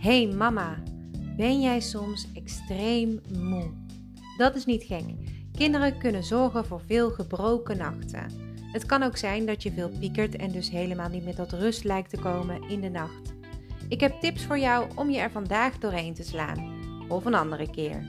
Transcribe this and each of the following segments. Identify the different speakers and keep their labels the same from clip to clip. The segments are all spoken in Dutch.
Speaker 1: Hey mama, ben jij soms extreem moe? Dat is niet gek. Kinderen kunnen zorgen voor veel gebroken nachten. Het kan ook zijn dat je veel piekert en dus helemaal niet meer tot rust lijkt te komen in de nacht. Ik heb tips voor jou om je er vandaag doorheen te slaan. Of een andere keer.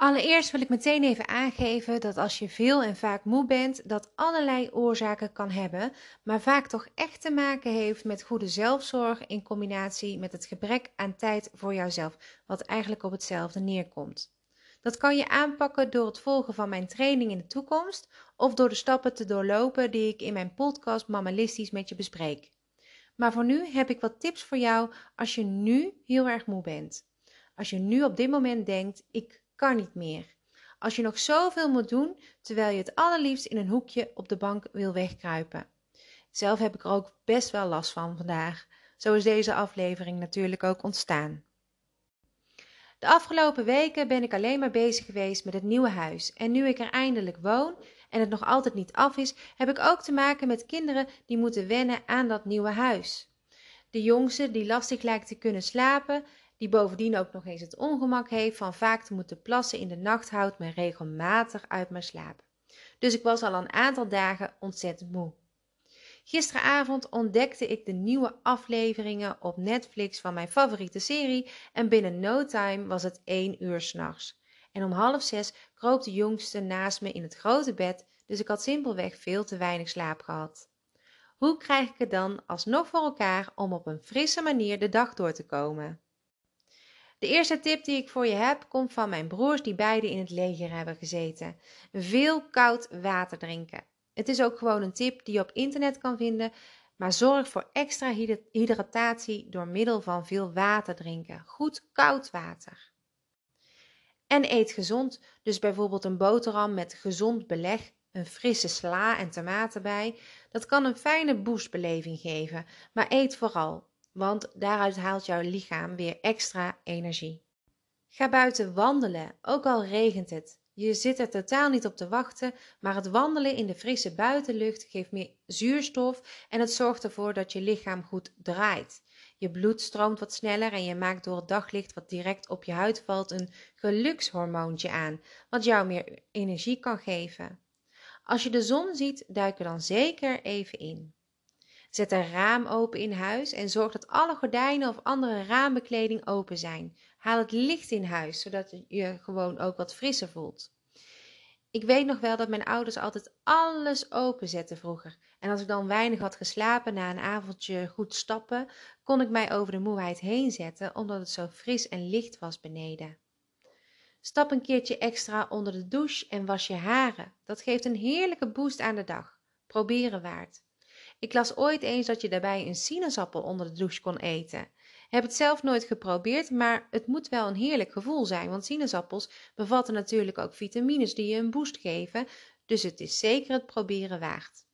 Speaker 1: Allereerst wil ik meteen even aangeven dat als je veel en vaak moe bent, dat allerlei oorzaken kan hebben, maar vaak toch echt te maken heeft met goede zelfzorg in combinatie met het gebrek aan tijd voor jouzelf, wat eigenlijk op hetzelfde neerkomt. Dat kan je aanpakken door het volgen van mijn training in de toekomst of door de stappen te doorlopen die ik in mijn podcast Mammalistisch met je bespreek. Maar voor nu heb ik wat tips voor jou als je nu heel erg moe bent. Als je nu op dit moment denkt: ik kan niet meer. Als je nog zoveel moet doen, terwijl je het allerliefst in een hoekje op de bank wil wegkruipen. Zelf heb ik er ook best wel last van vandaag. Zo is deze aflevering natuurlijk ook ontstaan. De afgelopen weken ben ik alleen maar bezig geweest met het nieuwe huis. En nu ik er eindelijk woon en het nog altijd niet af is, heb ik ook te maken met kinderen die moeten wennen aan dat nieuwe huis. De jongste, die lastig lijkt te kunnen slapen, die bovendien ook nog eens het ongemak heeft van vaak te moeten plassen in de nacht, houdt me regelmatig uit mijn slaap. Dus ik was al een aantal dagen ontzettend moe. Gisteravond ontdekte ik de nieuwe afleveringen op Netflix van mijn favoriete serie en binnen no time was het één uur s'nachts. En om half zes kroop de jongste naast me in het grote bed, dus ik had simpelweg veel te weinig slaap gehad. Hoe krijg ik het dan alsnog voor elkaar om op een frisse manier de dag door te komen? De eerste tip die ik voor je heb komt van mijn broers die beide in het leger hebben gezeten. Veel koud water drinken. Het is ook gewoon een tip die je op internet kan vinden, maar zorg voor extra hydratatie door middel van veel water drinken. Goed koud water. En eet gezond, dus bijvoorbeeld een boterham met gezond beleg, een frisse sla en tomaten bij. Dat kan een fijne boostbeleving geven, maar eet vooral want daaruit haalt jouw lichaam weer extra energie. Ga buiten wandelen, ook al regent het. Je zit er totaal niet op te wachten, maar het wandelen in de frisse buitenlucht geeft meer zuurstof en het zorgt ervoor dat je lichaam goed draait. Je bloed stroomt wat sneller en je maakt door het daglicht wat direct op je huid valt een gelukshormoontje aan, wat jou meer energie kan geven. Als je de zon ziet, duik er dan zeker even in. Zet een raam open in huis en zorg dat alle gordijnen of andere raambekleding open zijn. Haal het licht in huis, zodat je gewoon ook wat frisser voelt. Ik weet nog wel dat mijn ouders altijd alles openzetten vroeger. En als ik dan weinig had geslapen na een avondje goed stappen, kon ik mij over de moeheid heen zetten, omdat het zo fris en licht was beneden. Stap een keertje extra onder de douche en was je haren. Dat geeft een heerlijke boost aan de dag. Proberen waard. Ik las ooit eens dat je daarbij een sinaasappel onder de douche kon eten. Heb het zelf nooit geprobeerd, maar het moet wel een heerlijk gevoel zijn, want sinaasappels bevatten natuurlijk ook vitamines die je een boost geven, dus het is zeker het proberen waard.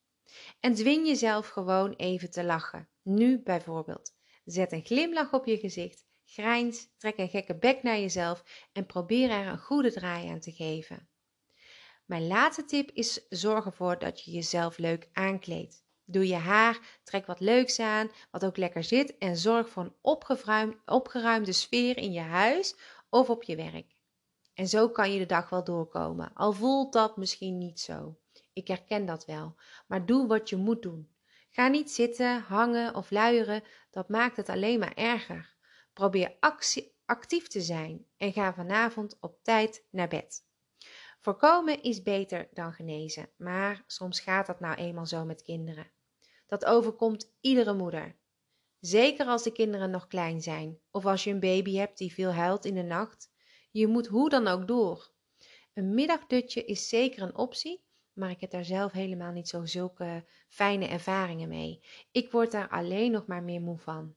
Speaker 1: En dwing jezelf gewoon even te lachen. Nu bijvoorbeeld. Zet een glimlach op je gezicht, grijns, trek een gekke bek naar jezelf en probeer er een goede draai aan te geven. Mijn laatste tip is zorg ervoor dat je jezelf leuk aankleedt. Doe je haar, trek wat leuks aan, wat ook lekker zit en zorg voor een opgeruimde sfeer in je huis of op je werk. En zo kan je de dag wel doorkomen, al voelt dat misschien niet zo. Ik herken dat wel, maar doe wat je moet doen. Ga niet zitten, hangen of luieren, dat maakt het alleen maar erger. Probeer actie, actief te zijn en ga vanavond op tijd naar bed. Voorkomen is beter dan genezen, maar soms gaat dat nou eenmaal zo met kinderen. Dat overkomt iedere moeder. Zeker als de kinderen nog klein zijn of als je een baby hebt die veel huilt in de nacht. Je moet hoe dan ook door. Een middagdutje is zeker een optie, maar ik heb daar zelf helemaal niet zo zulke fijne ervaringen mee. Ik word daar alleen nog maar meer moe van.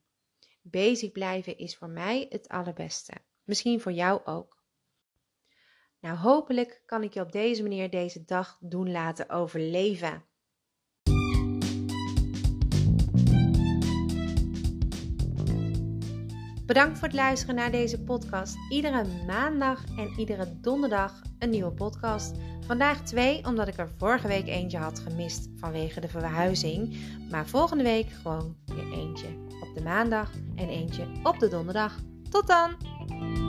Speaker 1: Bezig blijven is voor mij het allerbeste. Misschien voor jou ook. Nou, hopelijk kan ik je op deze manier deze dag doen laten overleven. Bedankt voor het luisteren naar deze podcast. Iedere maandag en iedere donderdag een nieuwe podcast. Vandaag twee, omdat ik er vorige week eentje had gemist vanwege de verhuizing. Maar volgende week gewoon weer eentje op de maandag en eentje op de donderdag. Tot dan!